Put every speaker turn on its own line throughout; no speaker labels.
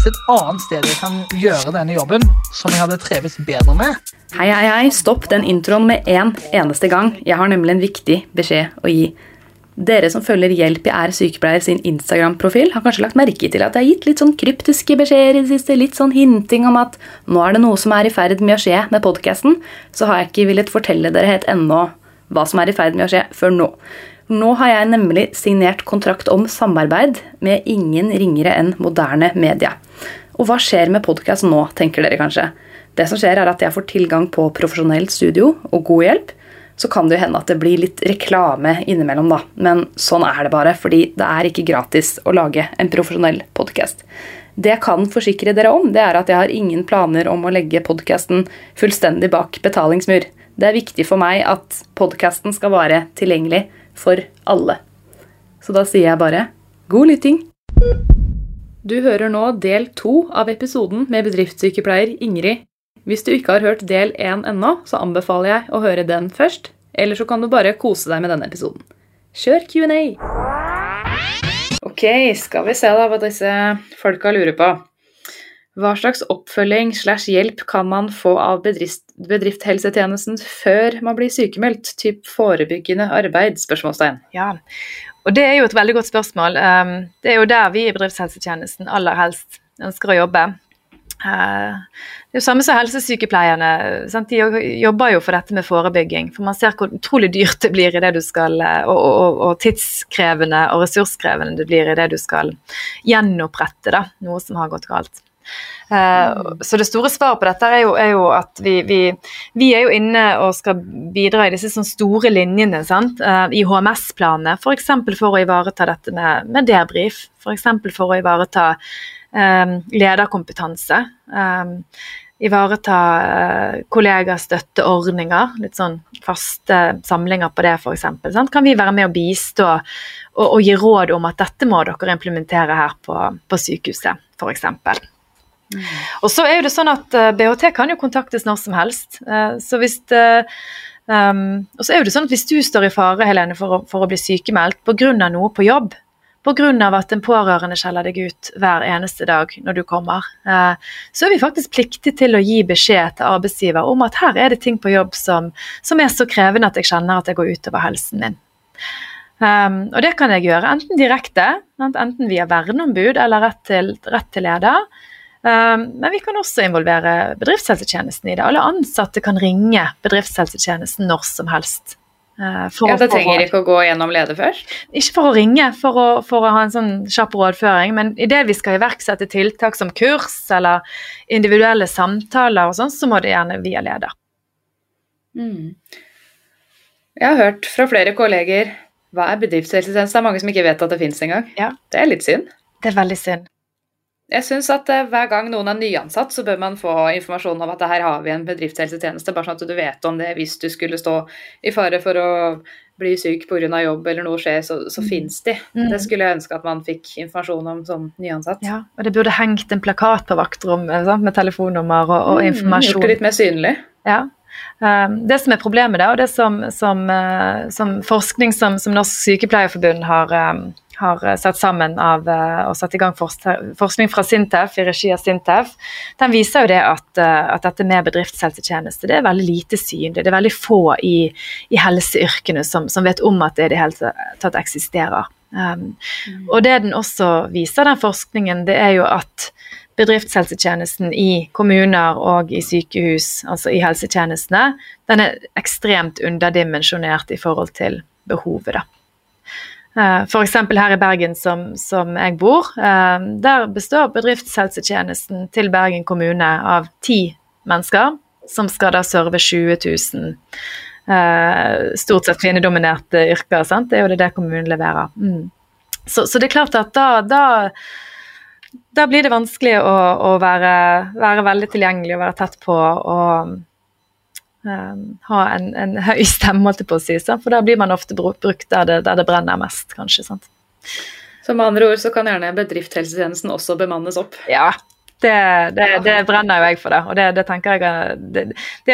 Fins det et annet sted jeg kan gjøre denne jobben som jeg hadde treves bedre med?
Hei, hei, hei, stopp den introen med en eneste gang. Jeg har nemlig en viktig beskjed å gi. Dere som følger Hjelp jeg er sykepleier sin Instagram-profil, har kanskje lagt merke til at jeg har gitt litt sånn kryptiske beskjeder i det siste, litt sånn hinting om at nå er det noe som er i ferd med å skje med podkasten, så har jeg ikke villet fortelle dere helt ennå hva som er i ferd med å skje, før nå. Nå har jeg nemlig signert kontrakt om samarbeid med ingen ringere enn moderne media. Og hva skjer med podkast nå, tenker dere kanskje. Det som skjer, er at jeg får tilgang på profesjonelt studio og god hjelp. Så kan det jo hende at det blir litt reklame innimellom, da. Men sånn er det bare, fordi det er ikke gratis å lage en profesjonell podkast. Det jeg kan forsikre dere om, det er at jeg har ingen planer om å legge podkasten fullstendig bak betalingsmur. Det er viktig for meg at podkasten skal være tilgjengelig for alle. Så da sier jeg bare god lytting! Du hører nå del to av episoden med bedriftssykepleier Ingrid. Hvis du ikke har hørt del én ennå, så anbefaler jeg å høre den først. Eller så kan du bare kose deg med denne episoden. Kjør Q&A! Ok, skal vi se da hva disse folka lurer på. Hva slags oppfølging slash hjelp kan man få av bedrift, bedriftshelsetjenesten før man blir sykemeldt? Typ forebyggende arbeid? spørsmålstegn.
Ja, og det er jo et veldig godt spørsmål. Um, det er jo der vi i bedriftshelsetjenesten aller helst ønsker å jobbe. Uh, det er jo samme som helsesykepleierne. Sant? De jobber jo for dette med forebygging. For man ser hvor utrolig dyrt det blir i det du skal, uh, og, og, og tidskrevende og ressurskrevende det blir i det du skal gjenopprette da, noe som har gått galt. Uh, så det store svaret på dette er jo, er jo at vi, vi, vi, er jo inne og skal bidra i disse sånn store linjene uh, i HMS-planene, f.eks. For, for å ivareta dette med, med debrief, f.eks. For, for å ivareta um, lederkompetanse. Um, ivareta uh, kollegastøtteordninger, litt sånn faste samlinger på det f.eks. Kan vi være med å bistå og, og, gi råd om at dette må dere implementere her på, på sykehuset, f.eks. Mm. Og så er jo det sånn at eh, BHT kan jo kontaktes når som helst. Uh, så hvis det, um, og så er jo det sånn at hvis du står i fare Helene, for å, for å bli sykemeldt pga. noe på jobb, pga. at en pårørende skjeller deg ut hver eneste dag når du kommer, uh, så er vi faktisk pliktige til å gi beskjed til arbeidsgiver om at her er det ting på jobb som, som er så krevende at jeg kjenner at det går utover helsen min. Um, og det kan jeg gjøre enten direkte, enten via verneombud eller rett til, rett til leder. Ehm, men vi kan også involvere bedriftshelsetjenesten i det. Alle ansatte kan ringe bedriftshelsetjenesten når som helst.
For ja, Det trenger ikke å gå gjennom leder først?
Ikke for å ringe, for å, for å ha en sånn kjapp rådføring. Men idet vi skal iverksette tiltak som kurs eller individuelle samtaler, og sånn, så må det gjerne via leder.
Mm. Jeg har hørt fra flere kolleger hva er bedriftshelsetjeneste? Det er mange som ikke vet at det finnes engang.
Ja.
Det er litt synd.
Det er veldig synd.
Jeg syns at uh, hver gang noen er nyansatt, så bør man få informasjon om at her har vi en bedriftshelsetjeneste, bare sånn at du vet om det hvis du skulle stå i fare for å bli syk pga. jobb eller noe skjer, så, så mm. fins de. Mm. Det skulle jeg ønske at man fikk informasjon om som nyansatt.
Ja, og det burde hengt en plakat på vaktrommet med telefonnummer og, og mm, informasjon.
Gjort det litt mer synlig.
Ja. Um, det som er problemet, da, og det som, som, uh, som forskning som, som Norsk Sykepleierforbund har um, har eh, satt sammen av, eh, og satt i gang forskning fra Sintef i regi av Sintef, den viser jo det at, eh, at dette med bedriftshelsetjeneste det er veldig lite synlig. Det er veldig få i, i helseyrkene som, som, vet om at det i det hele tatt eksisterer. Um, mm. Og det den også viser, den forskningen, det er jo at bedriftshelsetjenesten i kommuner og i sykehus, altså i helsetjenestene, den er ekstremt underdimensjonert i forhold til behovet. da. Eh, F.eks. her i Bergen, som, som jeg bor. Eh, der består bedriftshelsetjenesten til Bergen kommune av ti mennesker, som skal da serve 20 000 eh, stort sett kvinnedominerte yrker. Sant? Det er jo det, det kommunen leverer. Mm. Så, så, det er klart at da, da, da blir det vanskelig å, å være, være, veldig tilgjengelig og være tett på. og Um, ha en, en, høy stemme, holdt jeg på å si. Sant? For da blir man ofte brukt der det, der det brenner mest, kanskje. Sant?
Så med andre ord så kan gjerne bedriftshelsetjenesten også bemannes opp?
Ja, det, det, det, brenner jo jeg for det. Og det, det tenker jeg det,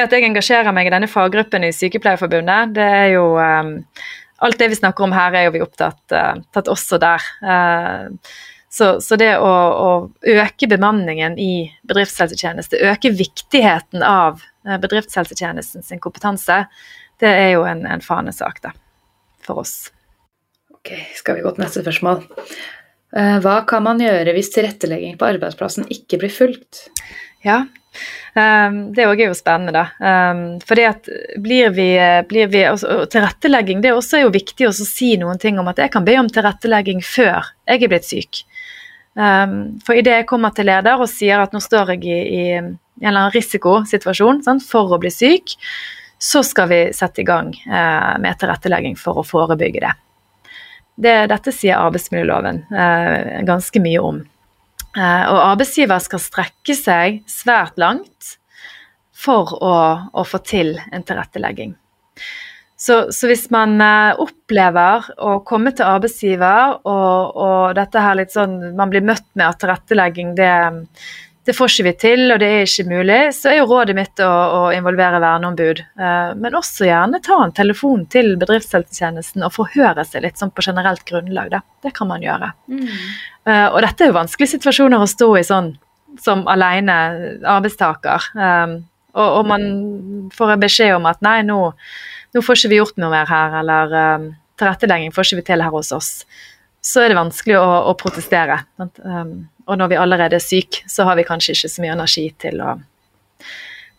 at jeg engasjerer meg i denne faggruppen i Sykepleierforbundet, det er jo um, Alt det vi snakker om her, er jo vi opptatt uh, også der. Uh, Så, så det å, å, øke bemanningen i bedriftshelsetjeneste, øke viktigheten av bedriftshelsetjenesten sin kompetanse, det er jo en, en fanesak da, for oss.
Ok, Skal vi gå til neste spørsmål. Eh, hva kan man gjøre hvis tilrettelegging på arbeidsplassen ikke blir fulgt?
Ja, um, det òg er jo spennende, da. Fordi at blir vi, blir vi og Tilrettelegging det er også jo viktig å si noen ting om at jeg kan be om tilrettelegging før jeg er blitt syk. For idet jeg kommer til leder og sier at nå står jeg i, i eller annen risikosituasjon sant, for å bli syk, så skal vi sette i gang eh, med tilrettelegging for å forebygge det. det dette sier arbeidsmiljøloven eh, ganske mye om. Eh, og arbeidsgiver skal strekke seg svært langt for å, å få til en tilrettelegging. Så, så, hvis man uh, opplever å komme til arbeidsgiver, og, og, dette her litt sånn Man blir møtt med at tilrettelegging, det, det, får ikke vi til, og det er ikke mulig, så er jo rådet mitt å, å involvere verneombud. Uh, men også gjerne ta en telefon til bedriftshelsetjenesten og forhøre seg litt sånn på generelt grunnlag. Da. Det kan man gjøre. Mm. Uh, og dette er jo vanskelige situasjoner å stå i sånn som alene arbeidstaker. Um, og, og man får en beskjed om at nei, nå nå får ikke vi gjort noe mer her, eller tilrettelegging får ikke vi til her hos oss, så er det vanskelig å, å protestere. Um, og når vi allerede er syke, så har vi kanskje ikke så mye energi til å,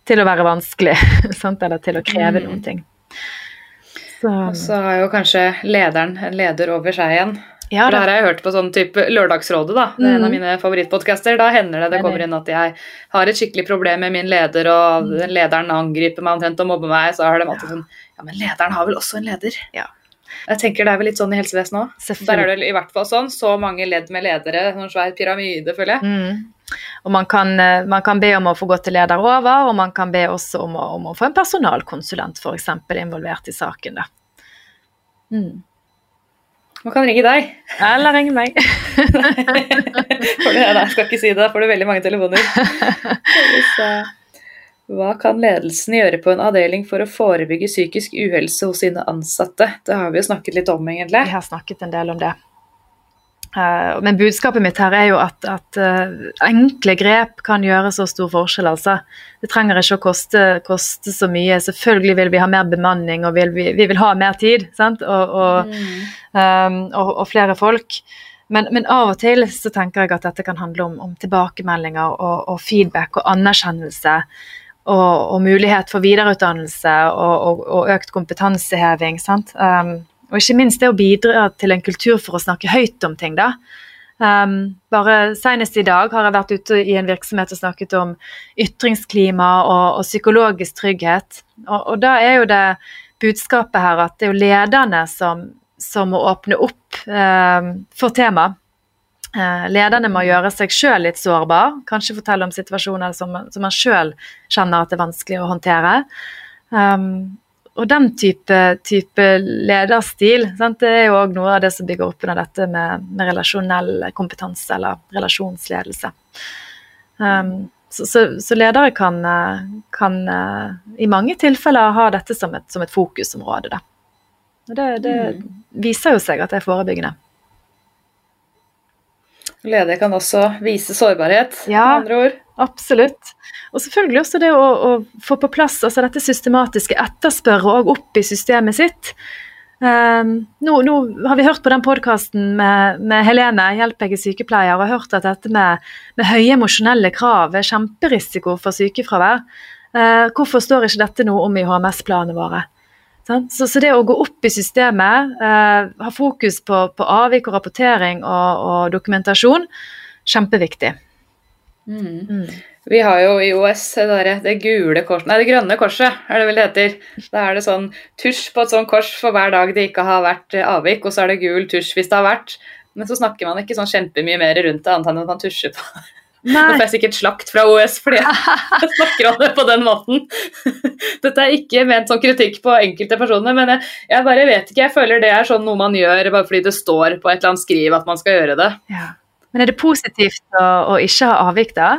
til å være vanskelig, sant? eller til å kreve mm. noen ting.
Så. Og så har jo kanskje lederen en leder over seg igjen. Ja, det her har jeg hørt på sånn type Lørdagsrådet, da. Det er en av mm. mine favorittpodcaster. Da hender det det kommer inn at jeg har et skikkelig problem med min leder, og mm. lederen angriper meg omtrent og mobber meg. Så har de alltid sånn Ja, men lederen har vel også en leder? Ja. Jeg tenker det er vel litt sånn i helsevesenet òg. Der er det i hvert fall sånn. Så mange ledd med ledere. Noen svær pyramide, føler jeg. Mm.
Og man kan, eh, man kan, be om å få gå til leder over, og man kan be også om å, om å få en personalkonsulent f.eks. involvert i saken. Da. Mm.
Man kan ringe deg.
Eller ringe meg.
får du, nei, skal ikke si det, da får du veldig mange telefoner. Hva kan ledelsen gjøre på en avdeling for å forebygge psykisk uhelse hos sine ansatte? Det har vi jo snakket litt om, egentlig.
Vi har snakket en del om det. Uh, men budskapet mitt her er jo at, at uh, enkle grep kan gjøre så stor forskjell. altså. Det trenger ikke å koste, koste, så mye. Selvfølgelig vil vi ha mer bemanning og vil vi, vi, vil ha mer tid og, og, mm. um, og, og, flere folk. Men, men, av og til så tenker jeg at dette kan handle om, om tilbakemeldinger og, feedback og anerkjennelse. Og, mulighet for videreutdannelse og, økt kompetanseheving. Um, og ikke minst det å bidra til en kultur for å snakke høyt om ting, da. Um, bare Senest i dag har jeg vært ute i en virksomhet og snakket om ytringsklima og, og psykologisk trygghet. Og, og, da er jo det budskapet her at det er jo lederne som, som må åpne opp um, for temaet. Uh, lederne må gjøre seg sjøl litt sårbar, kanskje fortelle om situasjoner som, som man sjøl kjenner at det er vanskelig å håndtere. Um, og den type, type lederstil sant, det er jo òg noe av det som bygger opp under dette med, med relasjonell kompetanse, eller relasjonsledelse. Um, så, så, så, ledere kan, kan uh, i mange tilfeller ha dette som et, som et fokusområde. Da. Og det, det mm. viser jo seg at det er forebyggende.
Ledere kan også vise sårbarhet, ja, med andre ord.
Absolutt. Og selvfølgelig også det å, å få på plass altså dette systematiske etterspørre og opp i systemet sitt. Um, nå, nå, har vi hørt på den podkasten med, med, Helene, Hjelp jeg er sykepleier, og hørt at dette med, med høye emosjonelle krav er kjemperisiko for sykefravær. Uh, hvorfor står ikke dette noe om i HMS-planene våre? Så, så, det å gå opp i systemet, eh, ha fokus på, på, avvik og rapportering og, og dokumentasjon, kjempeviktig.
Mm. Mm. Vi har jo i OS det, det gule korset, nei det grønne korset, er det vel det heter. Da er det sånn tusj på et sånt kors for hver dag det ikke har vært eh, avvik, og så er det gul tusj hvis det har vært. Men så snakker man ikke sånn kjempemye mer rundt det, annet enn at man tusjer på. Nå får jeg sikkert slakt fra OS fordi jeg snakker om det på den måten. Dette er ikke ment som kritikk på enkelte personer, men jeg, jeg, bare vet ikke. Jeg føler det er sånn noe man gjør bare fordi det står på et eller annet skriv at man skal gjøre det. Ja.
Men er det positivt å, å ikke ha avvik, da?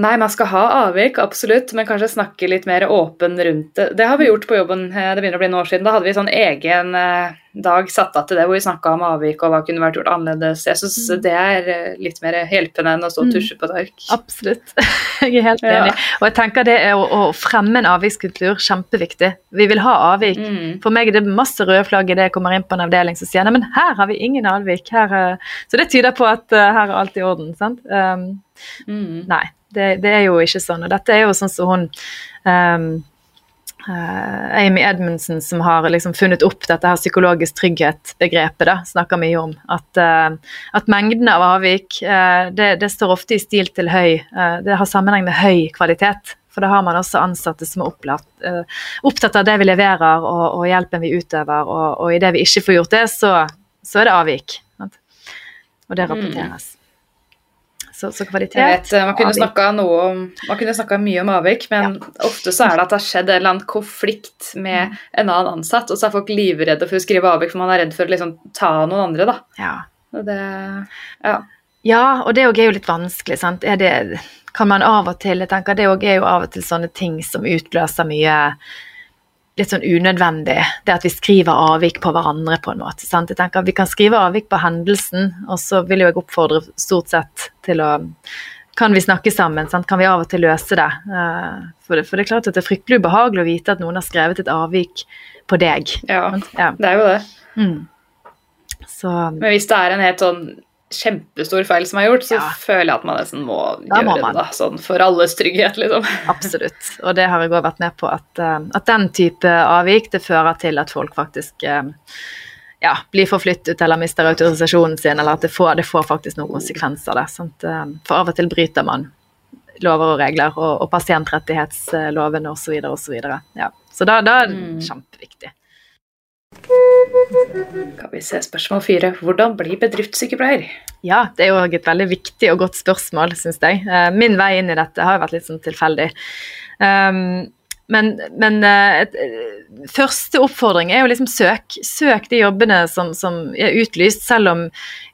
Nei, man skal ha avvik, absolutt, men kanskje snakke litt mer åpen rundt det. Det har vi gjort på jobben, eh, det begynner å bli noen år siden. Da hadde vi sånn egen eh, dag satt av til det, hvor vi snakka om avvik og hva kunne vært gjort annerledes. Jeg syns
Mm.
det er eh, litt mer hjelpende enn å stå og tusje på et ark.
Absolutt. Jeg er helt
Ja.
enig. Og jeg tenker det er å, å fremme en avvikskultur kjempeviktig. Vi vil ha avvik.
Mm.
For meg er det masse røde flagg idet jeg kommer inn på en avdeling som sier nei, men her har vi ingen avvik. Her, eh», så det tyder på at eh, her er alt i orden. sant? Um,
Mm.
Nei, det, det er jo ikke sånn. Og dette er jo sånn som hun um, Amy Edmundsen som har liksom funnet opp dette her psykologisk trygghet-begrepet, da, snakker mye om. At, eh, at mengden av avvik eh, det, det står ofte i stil til høy eh, Det har sammenheng med høy kvalitet. For da har man også ansatte som er opplatt, eh, opptatt av det vi leverer og, og hjelpen vi utøver, og, og idet vi ikke får gjort det, så, så er det avvik. Og det rapporteres. Så, så kvalitet
Jeg vet, eh, Man kunne snakka mye om avvik, men ofte så er det at det har skjedd en eller annen konflikt med en annen ansatt, og så er folk livredde for å skrive avvik, for man er redd for å liksom ta noen andre, da.
Ja.
Og det Ja.
Ja, og det er jo litt vanskelig. sant? Er det, kan man av og til Jeg tenker det er jo av og til sånne ting som utløser mye litt sånn unødvendig. Det at vi skriver avvik på hverandre, på en måte. sant? Jeg tenker Vi kan skrive avvik på hendelsen, og så vil jo jeg oppfordre stort sett til å kan vi snakke sammen? Sant? Kan vi av og til løse det? Eh, For, det? for det er klart at det er fryktelig ubehagelig å vite at noen har skrevet et avvik på deg.
ja.
Ja.
Det er jo det.
Mm. Så
Men hvis det er en helt sånn kjempestor feil som er gjort, så
Ja.
føler jeg at man nesten må
Da
gjøre
må
det, da. Sånn for alles trygghet, liksom.
Absolutt. Og det har jeg òg vært med på, at, eh, at den type avvik det fører til at folk faktisk eh, ja, blir forflyttet eller mister autorisasjonen sin, eller at det får, det får faktisk noen konsekvenser. Det, sant? Eh, For av og til bryter man lover og regler, og, og pasientrettighetslovene osv. osv. Ja. Så da, da er det
Mm.
kjempeviktig.
Skal vi se, spørsmål fire. Hvordan bli bedriftssykepleier?
Ja, det er jo et veldig viktig og godt spørsmål, syns jeg. Eh, Min vei inn i dette har vært litt sånn tilfeldig. Um, men, men eh, et, eh, første oppfordring er jo liksom søk. Søk de jobbene som, som er utlyst, selv om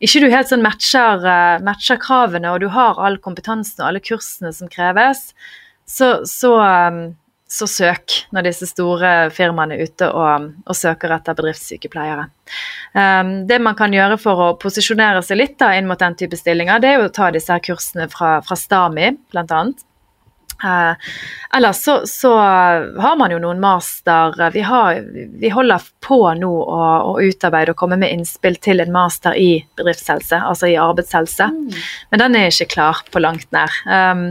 ikke du helt sånn matcher, matcher kravene og du har all kompetansen og alle kursene som kreves, så, så, um, så søk når disse store firmaene er ute og, og søker etter bedriftssykepleiere. Um, det man kan gjøre for å posisjonere seg litt da, inn mot den type stillinger, det er jo å ta disse her kursene fra, fra STAMI, blant annet. Eh, ellers så, så har man jo noen master vi, har, vi holder på nå å, å utarbeide og komme med innspill til en master i bedriftshelse, altså i arbeidshelse. Men den er ikke klar på langt nær. Um,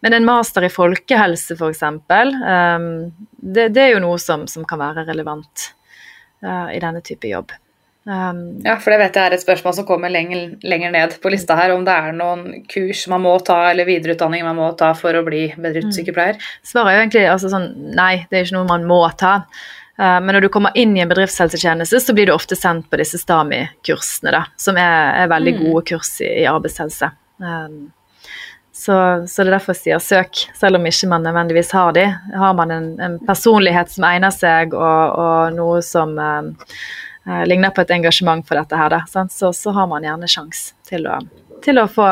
men en master i folkehelse, f.eks., um, det, det er jo noe som, som kan være relevant uh, i denne type jobb. Um,
Ja, for det vet jeg er et spørsmål som kommer lenger, lenger ned på lista her, om det er noen kurs man må ta, eller videreutdanning man må ta for å bli bedriftssykepleier.
Svaret er jo egentlig altså sånn nei, det er ikke noe man må ta. Eh, Men når du kommer inn i en bedriftshelsetjeneste, så blir du ofte sendt på disse STAMI-kursene, da, som er, er veldig
Mm.
gode kurs i, i arbeidshelse. Um, så, så det er derfor jeg sier søk, selv om ikke man nødvendigvis har de. Har man en, en personlighet som egner seg, og, og noe som um, eh, ligner på et engasjement for dette her, da? Så, så har man gjerne sjans til å, til å få,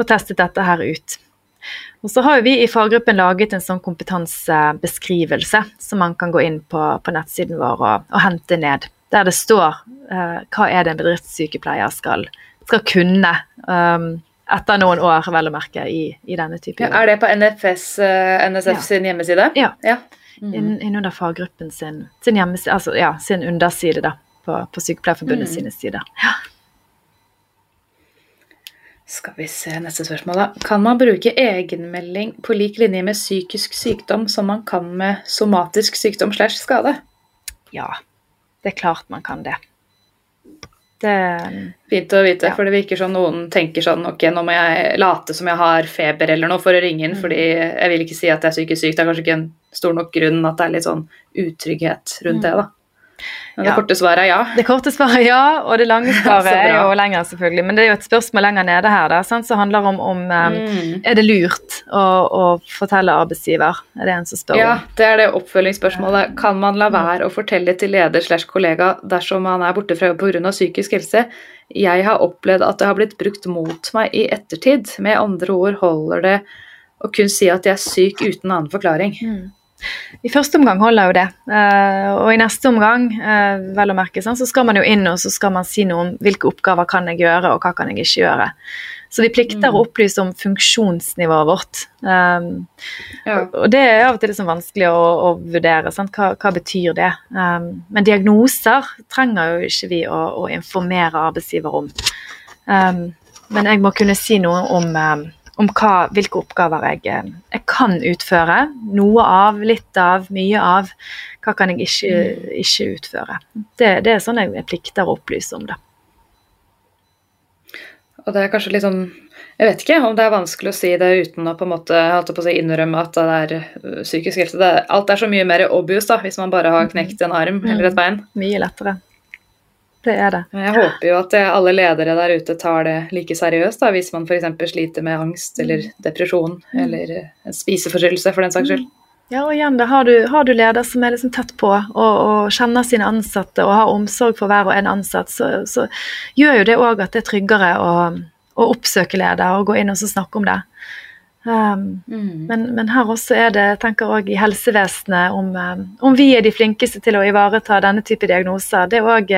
få testet dette her ut. Og så har vi i faggruppen laget en sånn kompetansebeskrivelse som man kan gå inn på, på nettsiden vår og, og hente ned. Der det står eh, hva er det en bedriftssykepleier skal, skal kunne um, etter noen år, vel å merke, i, i denne type
Ja, er det på NFS, eh, NSF
Ja.
sin hjemmeside?
Ja.
ja.
Inn, innunder faggruppen sin, sin altså ja, sin underside da, på, på Sykepleierforbundet
Mm.
sine sider.
Skal vi se neste spørsmål, da. Kan man bruke egenmelding på lik linje med psykisk sykdom som man kan med somatisk sykdom slash skade?
Ja, det er klart man kan det. Det
Fint å vite,
Ja.
for det virker som noen tenker sånn Ok, nå må jeg late som jeg har feber eller noe for å ringe inn,
Mm.
fordi jeg vil ikke si at jeg er psykisk syk. Det er kanskje ikke en stor nok grunn at det er litt sånn utrygghet rundt det, da. Men det.
Ja.
korte svaret er ja.
Det korte svaret er ja, og det lange svaret er jo lenger, selvfølgelig. Men det er jo et spørsmål lenger nede her da, som handler om, om
Mm.
Er det lurt å, å fortelle arbeidsgiver? Er det en som spør
Ja, det er det oppfølgingsspørsmålet. Kan man la være å fortelle til leder slash kollega dersom man er borte fra jobb pga. psykisk helse? Jeg har opplevd at det har blitt brukt mot meg i ettertid. Med andre ord holder det å kun si at jeg er syk uten annen forklaring.
Mm. I første omgang holder jo det, eh, og i neste omgang eh, vel å merke, så skal man jo inn og så skal man si noe om hvilke oppgaver kan jeg gjøre og hva kan jeg ikke gjøre. Så vi plikter å opplyse om funksjonsnivået vårt. Um,
Ja.
og det er av og til liksom vanskelig å, å vurdere. Sant? Hva, hva betyr det? Um, men diagnoser trenger jo ikke vi å, å informere arbeidsgiver om. Um, men jeg må kunne si noe om, om hva, hvilke oppgaver jeg, eh, jeg kan utføre. Noe av, litt av, mye av. Hva kan jeg ikke, ikke utføre. Det, det er sånn jeg, plikter å opplyse om det.
Og det er kanskje litt sånn Jeg vet ikke om det er vanskelig å si det uten å på en måte holde på si, innrømme at det er øh, psykisk helse. Det alt er så mye mer obvious da, hvis man bare har knekt en arm eller et bein.
Mye lettere. Det er det.
Jeg håper jo at eh, alle ledere der ute tar det like seriøst da, hvis man f.eks. sliter med angst eller depresjon eller eh, en spiseforstyrrelse for den saks skyld.
Ja, og igjen, da har du, har du leder som er liksom tett på og, og kjenner sine ansatte og har omsorg for hver og en ansatt, så, så gjør jo det òg at det er tryggere å, å oppsøke leder og gå inn og så snakke om det. Um, men, men her også er det, jeg tenker også i helsevesenet, om, um, om vi er de flinkeste til å ivareta denne type diagnoser. Det òg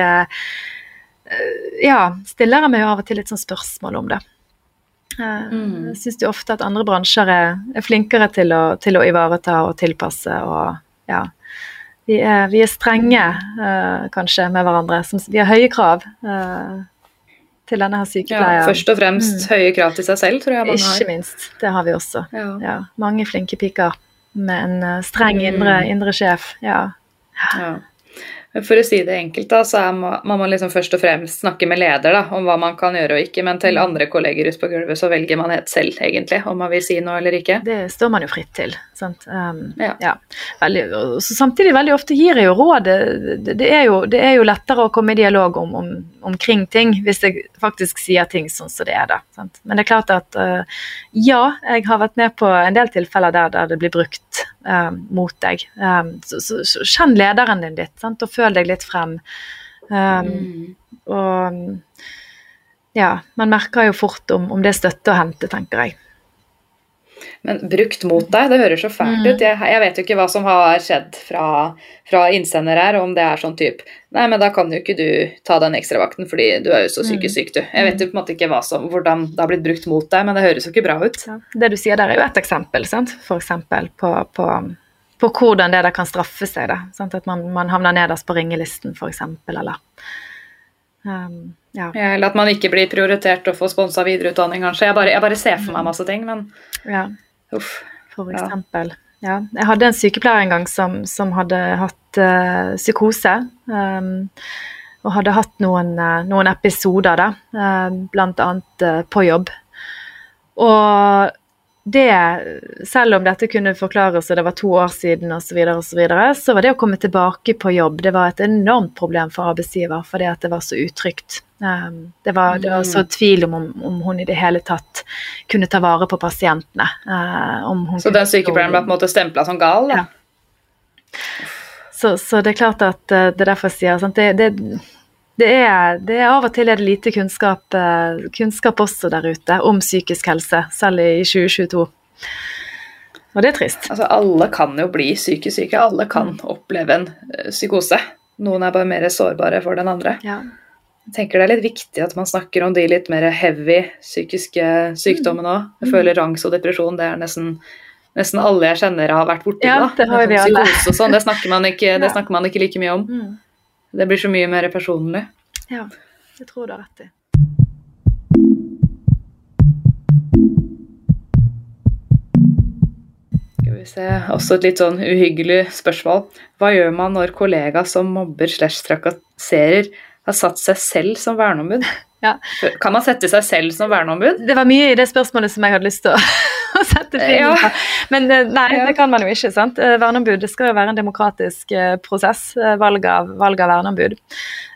Ja, stiller jeg meg av og til litt sånn spørsmål om det. Eh,
Mm.
Jeg syns jo ofte at andre bransjer er, er flinkere til å, til å ivareta og tilpasse og ja. Vi er, vi er strenge uh, kanskje med hverandre. Som, vi har høye krav eh, til denne her
Ja, først og fremst høye krav til seg selv, tror jeg
Ikke
har.
minst. Det har vi også.
Ja.
Ja, mange flinke piker med en eh, streng
Mm.
indre, indre sjef. Ja.
Ja. For å si det enkelt, da, så ma- man må liksom først og fremst snakke med leder da, om hva man kan gjøre og ikke, men til andre kolleger ute på gulvet så velger man helt selv, egentlig, om man vil si noe eller ikke.
Det står man jo fritt til. Sant? Um,
Ja.
Veldig, så samtidig veldig ofte gir jeg jo råd. Det, det, er, jo, det er jo lettere å komme i dialog om, om, omkring ting hvis jeg faktisk sier ting sånn som det er. da. Sant? Men det er klart at uh, ja, jeg har vært med på en del tilfeller der, der det blir brukt um, mot deg. Um, så, så, så kjenn lederen din litt, sant? og føl deg litt frem. Um,
Mm.
Og ja, man merker jo fort om, om det er støtte å hente, tenker jeg.
Men brukt mot deg, det høres så fælt
Mm.
ut. Jeg, jeg vet jo ikke hva som har skjedd fra, fra innsender her, om det er sånn type Nei, men da kan jo ikke du ta den ekstravakten fordi du er jo så
Mm.
psykisk syk, du. Jeg vet jo på en måte ikke som, hvordan det har blitt brukt mot deg, men det høres jo ikke bra ut.
Ja, det du sier der er jo et eksempel, sant? for eksempel på, på, på hvordan det der kan straffe seg. Da, sant? At man, man havner nederst på ringelisten, eksempel, eller um, ja.
Eller at man ikke blir prioritert å få sponsa videreutdanning, kanskje. Jeg bare, jeg bare ser for meg masse ting, men
ja,
uff.
for eksempel. Ja. Jeg hadde en sykepleier en gang som, som hadde hatt uh, psykose. um, og hadde hatt noen, uh, noen episoder, da, uh, bl.a. Uh, på jobb. Og det, selv om dette kunne forklares og det var to år siden osv., så, videre, og så, videre, så var det å komme tilbake på jobb det var et enormt problem for arbeidsgiver, fordi at det var så utrygt. Um, det, var, det var så tvil om, om, hun i det hele tatt kunne ta vare på pasientene. om hun
Så den sykepleieren ble på en måte stempla som gal, da?
Ja. Så, så det er klart at eh, det er derfor jeg sier sant? Det, det, det, er, det er av og til er det lite kunnskap, eh, kunnskap også der ute om psykisk helse, selv i 2022. Og det er trist.
Altså, alle kan jo bli psykisk syke. Alle kan oppleve en eh, psykose. Noen er bare mer sårbare for den andre.
Ja.
Jeg tenker det er litt viktig at man snakker om de litt mer heavy psykiske sykdommene òg. Jeg føler angst og depresjon det er nesten, nesten alle jeg kjenner har vært borti
Ja, det har vi alle.
Psykose og sånn, det snakker, ikke, det snakker man ikke like mye om.
Mm.
Det blir så mye mer personlig.
ja, det tror du har rett i.
Skal vi se, Også et litt sånn uhyggelig spørsmål. Hva gjør man når kollega som mobber slash trakasserer, har satt seg selv som verneombud?
Ja.
Kan man sette seg selv som verneombud?
Det var mye i det spørsmålet som jeg hadde lyst til å, sette fingeren
Ja.
Men eh, nei, det kan man jo ikke. sant? Eh, Verneombud det skal jo være en demokratisk eh, prosess. Valg av, valg av verneombud.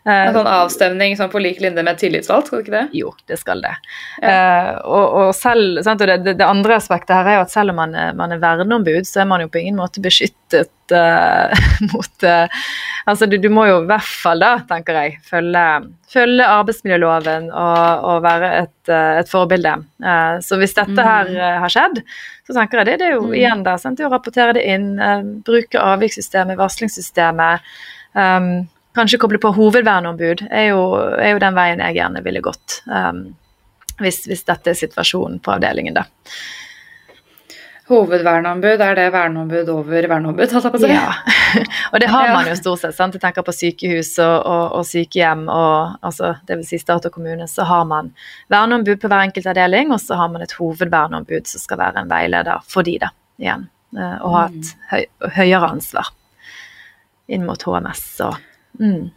En sånn avstemning sånn på lik linje med tillitsvalgt, skal det ikke det?
Jo, det skal det. Ja. Uh, og, og, selv, sant, og det, det, det, andre aspektet her er jo at selv om man, man er verneombud, så er man jo på ingen måte beskyttet uh, mot uh, Altså, du, du, må jo i hvert fall da, tenker jeg, følge, følge arbeidsmiljøloven og, og være et, et forbilde. så hvis dette her mm. har skjedd, så tenker jeg det, det er jo mm. igjen da, sant, å rapportere det inn, bruke avvikssystemet, varslingssystemet. Um, kanskje koble på hovedverneombud, er jo, er jo, den veien jeg gjerne ville gått. Um, hvis, hvis, dette er situasjonen på avdelingen, da.
Hovedverneombud, er det verneombud over verneombud?
Ja, og det har man jo stort sett. sant? Jeg tenker på sykehus og, og, og sykehjem, og altså, dvs. Si stat og kommune, så har man verneombud på hver enkelt avdeling, og så har man et hovedverneombud som skal være en veileder for de da, igjen. Eh, og ha et mm. høy, høyere ansvar inn mot HMS og mm.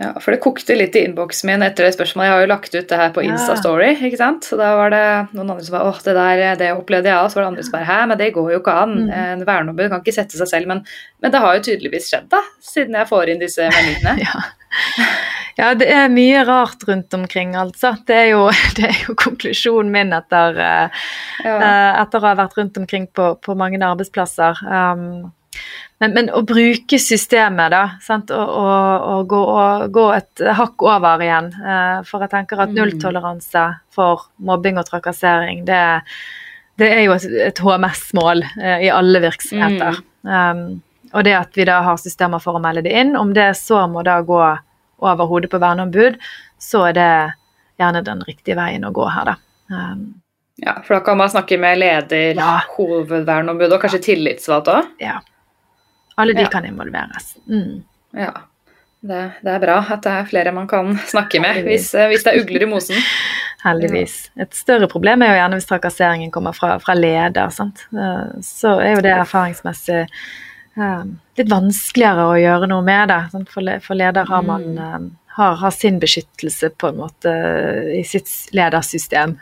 Ja, for det kokte litt i innboksen min etter det spørsmålet. Jeg har jo lagt ut det her på Insta-story. ikke sant? Så da var det noen andre som var åh, det der, det opplevde jeg òg. Så var det andre som bare hæ, men det går jo ikke an. Mm. En verneombud kan ikke sette seg selv. Men, men, det har jo tydeligvis skjedd, da. Siden jeg får inn disse meldingene.
ja. ja. det er mye rart rundt omkring, altså. Det er jo, det er jo konklusjonen min etter, uh, ja. uh, etter å ha vært rundt omkring på, på mange arbeidsplasser. Um, men, men, å bruke systemet, da, sant? Og, og, og, gå, gå, et hakk over igjen. Uh, for jeg tenker at mm. nulltoleranse for mobbing og trakassering, det, det er jo et, et HMS-mål uh, i alle virksomheter. Mm. Um, og det at vi da har systemer for å melde det inn, om det så må da gå over hodet på verneombud, så er det gjerne den riktige veien å gå her, da. Um,
ja, for da kan man snakke med leder, ja. hovedverneombud og kanskje tillitsvalgt òg?
Ja. Alle de ja. kan involveres. Mm.
Ja. Det, det, er bra at det er flere man kan snakke med hvis, eh, hvis, det er ugler i mosen.
Heldigvis. Et større problem er jo gjerne hvis trakasseringen kommer fra, fra leder. Sant? Eh, så er jo det erfaringsmessig um, litt vanskeligere å gjøre noe med det. For, leder har man um, har, har, sin beskyttelse på en måte i sitt ledersystem.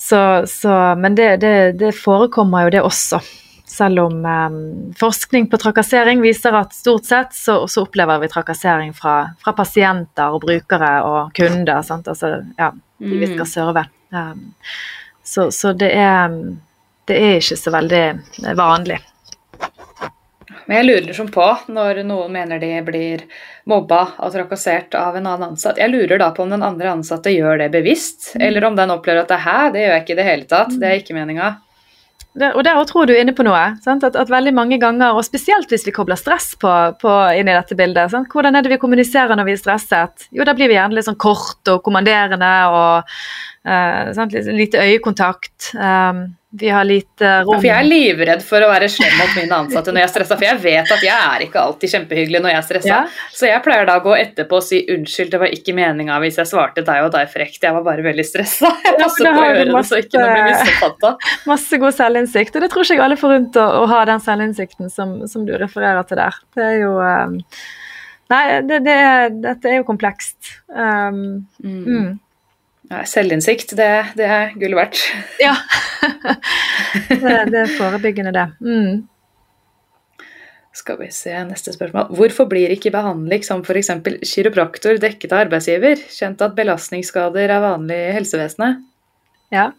Så, så, men det, det, det forekommer jo det også. Selv om um, forskning på trakassering viser at stort sett så, så opplever vi trakassering fra, fra, pasienter og brukere og kunder. Sant? Altså, ja, de vi skal mm. serve. Um, så, så det, er, det er ikke så veldig vanlig.
Men jeg lurer liksom på, når noen mener de blir mobba og trakassert av en annen ansatt, jeg lurer da på om den andre ansatte gjør det bevisst, mm. eller om den opplever at det her, det gjør jeg ikke i det hele tatt, det er ikke meninga
og der tror du er inne på noe. At, at, veldig mange ganger, og spesielt hvis vi kobler stress på, på inn i dette bildet sant? Hvordan er det vi kommuniserer når vi er stresset? Jo, da blir vi gjerne litt sånn kort og kommanderende og uh, sant? lite øyekontakt. Um, vi har lite rom. Ja,
for jeg er livredd for å være slem mot mine ansatte når jeg er stressa, for jeg vet at jeg er ikke alltid kjempehyggelig når jeg er stressa. Ja. Så jeg pleier da å gå etterpå og si unnskyld, det var ikke meninga hvis jeg svarte deg og deg frekt, jeg var bare veldig stressa. Jeg passer ja, på å gjøre masse, det så ikke noe blir misoppfatta.
Masse god selvinnsikt, og det tror ikke jeg alle får rundt å, å ha den selvinnsikten som, som, du refererer til der. Det er jo um, Nei, det, det dette er jo komplekst. Um, mm. Mm.
Selvinnsikt, det, det, er gull verdt.
Ja. det, det, er forebyggende, det. Mm.
Skal vi se, neste spørsmål. Hvorfor blir ikke behandling som f.eks. kiropraktor dekket av arbeidsgiver? Kjent at belastningsskader er vanlig i helsevesenet?
Ja,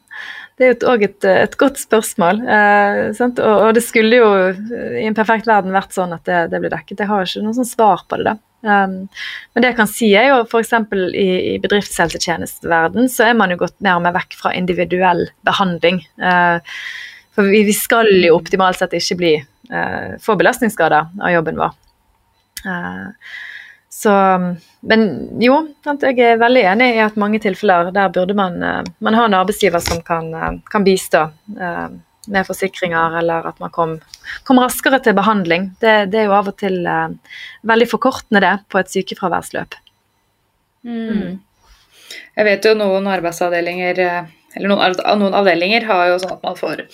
det er jo òg et, et, godt spørsmål. Eh, og, og, det skulle jo i en perfekt verden vært sånn at det, det ble dekket. Jeg har ikke noe sånn svar på det. da. Um, men det jeg kan si er jo f.eks. i, i bedriftshelsetjenesteverden så er man jo gått mer og mer vekk fra individuell behandling. Uh, for vi, vi, skal jo optimalt sett ikke bli uh, få belastningsskader av jobben vår. Uh, så, men jo, jeg er veldig enig i at mange tilfeller der burde man, man ha en arbeidsgiver som kan, kan bistå med forsikringer, eller at man kom, kom raskere til behandling. Det, det, er jo av og til eh, veldig forkortende det på et sykefraværsløp.
Mm. Mm. Jeg vet jo noen arbeidsavdelinger eh, eller noen, noen, avdelinger har jo sånn at man får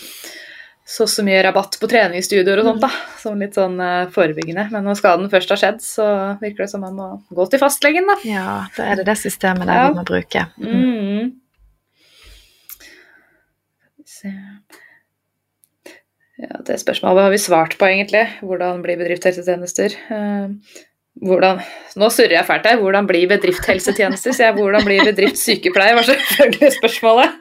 så så mye rabatt på treningsstudioer og sånt, da, som litt sånn uh, forebyggende. Men når skaden først har skjedd, så virker det som man må gå til fastlegen, da.
Ja, da er det det systemet der ja. vi må bruke. Mm.
Ja, det spørsmålet har vi svart på, egentlig. Hvordan blir bedriftshelsetjenester? Eh, hvordan Nå surrer jeg fælt her. Hvordan blir bedriftshelsetjenester? sier jeg, hvordan blir bedriftssykepleier, var selvfølgelig spørsmålet.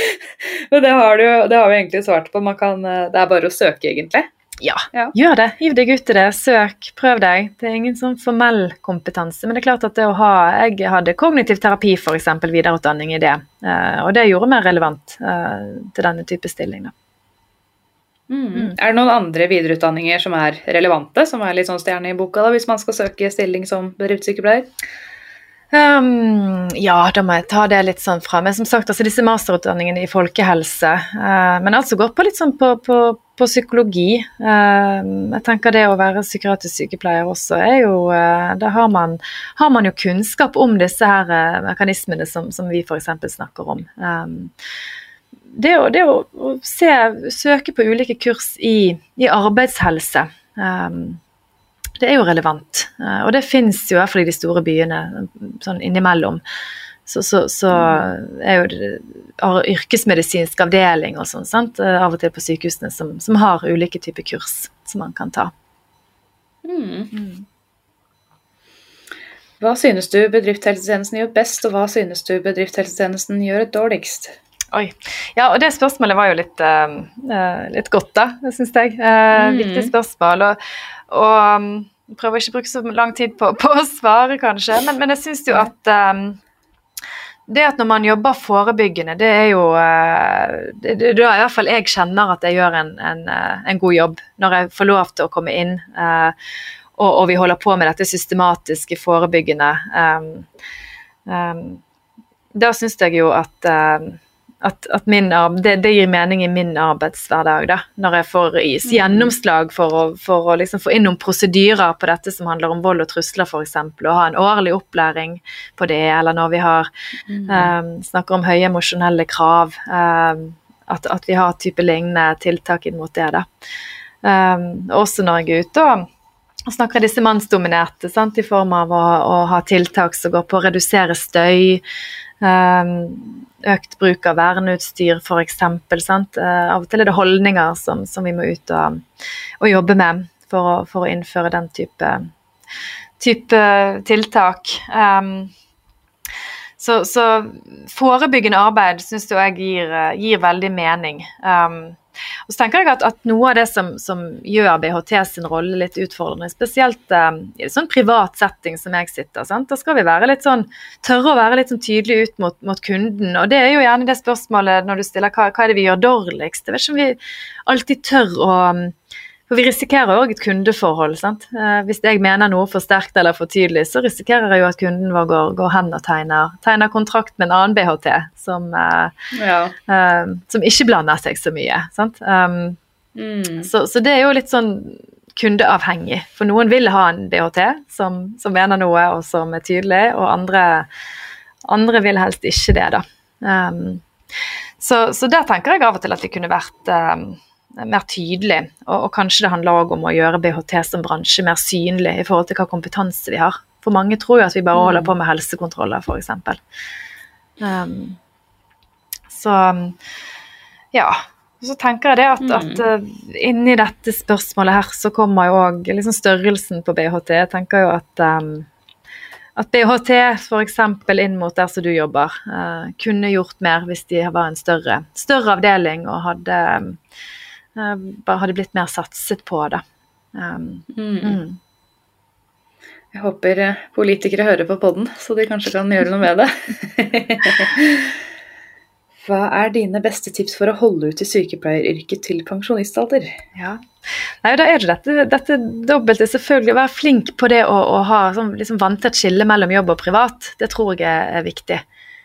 Men det har, du, det har vi egentlig svart på. Kan, det er bare å søke, egentlig.
Ja, ja, gjør det. Hiv deg ut i det. Søk, prøv deg. Det er ingen sånn formell kompetanse. Men det er klart at det å ha Jeg hadde kognitiv terapi, f.eks. videreutdanning i det. Eh, og det gjorde meg relevant eh, til denne type stilling. da.
Mm. mm. Er det noen andre videreutdanninger som er relevante, som er litt sånn stjerne i boka, da, hvis man skal søke stilling som bedriftssykepleier?
Um, ja, da må jeg ta det litt sånn fra. Men som sagt, altså disse masterutdanningene i folkehelse. Uh, men alt som går på litt sånn på, på, på psykologi. Uh, jeg tenker det å være psykiatrisk sykepleier også er jo uh, Da har man, har man, jo kunnskap om disse her mekanismene som, som vi f.eks. snakker om. Um, det å, det å, å se, søke på ulike kurs i, i arbeidshelse um, det er jo relevant. Uh, og det fins i hvert fall i de store byene, sånn innimellom. Så, så, så er jo det yrkesmedisinsk avdeling og sånn, sant? Uh, av og til på sykehusene som, som, har ulike typer kurs som man kan ta. Mm. Mm.
Hva synes du bedriftshelsetjenesten gjør best, og hva synes du bedriftshelsetjenesten gjør dårligst?
Oi. Ja, og det spørsmålet var jo litt, uh, litt godt, da, syns jeg. Uh, mm. Viktig spørsmål. Og, og um, prøver ikke å bruke så lang tid på, på å svare, kanskje, men, men jeg syns jo at um, det at når man jobber forebyggende, det er jo det, det, Da i hvert fall jeg kjenner at jeg gjør en, en, en, god jobb når jeg får lov til å komme inn. Uh, og, og, vi holder på med dette systematiske forebyggende. Um, um, da syns jeg jo at um, at, at min, det, det, gir mening i min arbeidshverdag, da, når jeg får mm. gjennomslag for å, for å liksom få inn noen prosedyrer på dette som handler om vold og trusler, f.eks., og ha en årlig opplæring på det, eller når vi har mm. um, snakker om høye emosjonelle krav, um, at, at, vi har type lignende tiltak inn mot det. da. Um, også når jeg er ute og og snakker disse mannsdominerte, sant, i form av å, å, ha tiltak som går på å redusere støy, um, økt bruk av verneutstyr f.eks. Uh, av og til er det holdninger som, som vi må ut og, og jobbe med for å, for å, innføre den type, type tiltak. Um, så, så, forebyggende arbeid syns jeg gir, gir, veldig mening. Um, og så tenker jeg at, at Noe av det som, som, gjør BHT sin rolle litt utfordrende, spesielt um, i sånn privat setting som jeg sitter, sant? da skal vi være litt sånn, tørre å være litt sånn tydelige ut mot, mot, kunden. Og det er jo gjerne det spørsmålet når du stiller hva, hva er det vi gjør dårligst. Jeg vet ikke om vi alltid tør å for vi risikerer òg et kundeforhold. sant? Eh, hvis jeg mener noe for sterkt eller for tydelig, så risikerer jeg jo at kunden vår går, går hen og tegner, tegner, kontrakt med en annen BHT som, eh, ja. uh, som ikke blander seg så mye. sant? Um, mm. så, så, det er jo litt sånn kundeavhengig. For noen vil ha en BHT som, som mener noe og som er tydelig, og andre, andre vil helst ikke det, da. Um, så, så, der tenker jeg av og til at vi kunne vært um, mer tydelig. Og, og kanskje det handler òg om å gjøre BHT som bransje mer synlig i forhold til hva kompetanse vi har. For mange tror jo at vi bare holder mm. på med helsekontroller, f.eks. Um, så ja. Så tenker jeg det at, mm. at uh, inni dette spørsmålet her så kommer jo òg liksom størrelsen på BHT. Jeg tenker jo at um, at BHT f.eks. inn mot der som du jobber, uh, kunne gjort mer hvis de var en større, større avdeling og hadde um, Eh, bare hadde blitt mer satset på det. Um, mm. Mm.
Jeg håper eh, politikere hører på podden, så de kanskje kan gjøre noe med det. Hva er dine beste tips for å holde ut i sykepleieryrket til pensjonistalder?
Ja. Nei, da er det dette, dette dobbelte. Selvfølgelig være flink på det å, å ha sånn, liksom vanntett skille mellom jobb og privat. Det tror jeg er viktig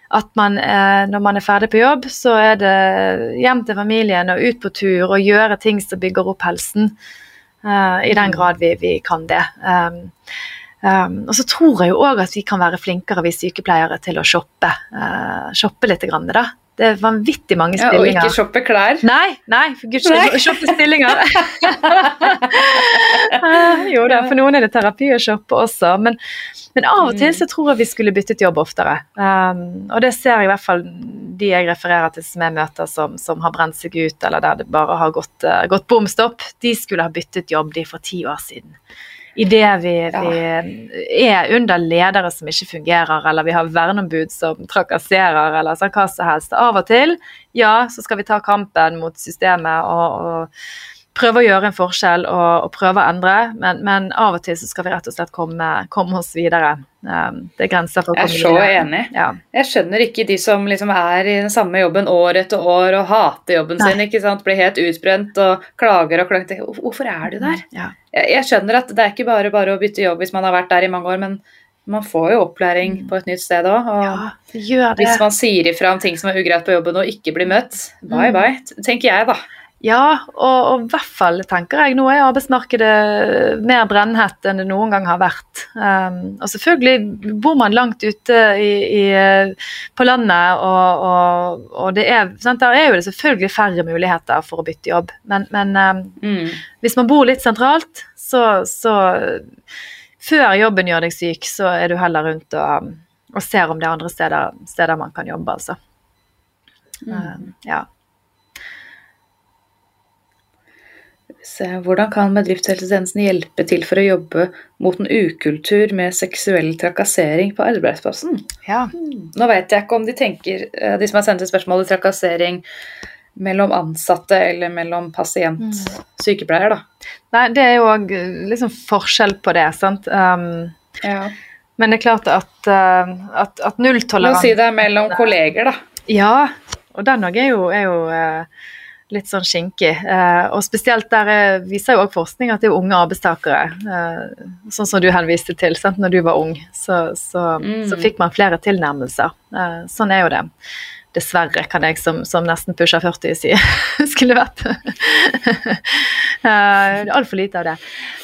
at man, eh, når man er ferdig på jobb, så er det hjem til familien og ut på tur og gjøre ting som bygger opp helsen. Uh, I den grad vi, vi kan det. Um, um, og så tror jeg jo òg at vi kan være flinkere, vi sykepleiere, til å shoppe. Uh, shoppe litt, grann, da. Det er vanvittig mange stillinger.
Ja, og ikke shoppe klær?
Nei, nei, for guds skyld. Shoppe stillinger. jo da, for noen er det terapi å shoppe også. Men, men, av og til så tror jeg vi skulle byttet jobb oftere. Um, og det ser jeg i hvert fall de jeg refererer til som jeg møter som, som har brent seg ut, eller der det bare har gått, uh, gått bom stopp. De skulle ha byttet jobb de for ti år siden. Idet vi, vi er under ledere som ikke fungerer, eller vi har verneombud som trakasserer, eller sånn hva som helst. Av og til, ja, så skal vi ta kampen mot systemet og, og prøve å gjøre en forskjell og, og prøve å endre, men, men, av og til så skal vi rett og slett komme, komme oss videre. Um, det er grenser for å komme
videre. Jeg er så enig. Ja. Jeg skjønner ikke de som liksom er i den samme jobben år etter år og hater jobben Nei. sin, ikke sant? blir helt utbrent og klager og klager. Hvorfor er du der? Ja. Jeg, jeg, skjønner at det er ikke bare bare å bytte jobb hvis man har vært der i mange år, men man får jo opplæring på et nytt sted òg. Og ja, hvis man sier ifra om ting som er ugreit på jobben og ikke blir møtt, bye mm. bye, tenker jeg, da.
Ja, og, i hvert fall tenker jeg nå er arbeidsmarkedet mer brennhett enn det noen gang har vært. Um, og selvfølgelig bor man langt ute i, i, på landet, og, og, og det er, sant, der er jo det selvfølgelig færre muligheter for å bytte jobb. Men, men um, mm. hvis man bor litt sentralt, så, så, Før jobben gjør deg syk, så er du heller rundt og, og ser om det er andre steder, steder man kan jobbe, altså. Mm. Um, ja.
Hvordan kan bedriftshelsetjenesten hjelpe til for å jobbe mot en ukultur med seksuell trakassering på arbeidsplassen?
Ja.
Nå vet jeg ikke om de tenker, eh, de som har sendt inn spørsmålet, trakassering mellom ansatte eller mellom pasient mm. sykepleier, da.
Nei, det er jo òg liksom forskjell på det, sant. Um, ja. Men det er klart at, uh, at, at nulltoleranse
La oss si det er mellom kolleger, da.
Ja, og den òg er jo, er jo litt sånn skinkig. Eh, og spesielt der er, viser jo også forskning at det er unge arbeidstakere, eh, sånn som du henviste til, sant? når du var ung, så, så, mm. så fikk man flere tilnærmelser. Eh, sånn er jo det. Dessverre, kan jeg som, som nesten pusher 40 si. Skulle vært. uh, Altfor lite av det.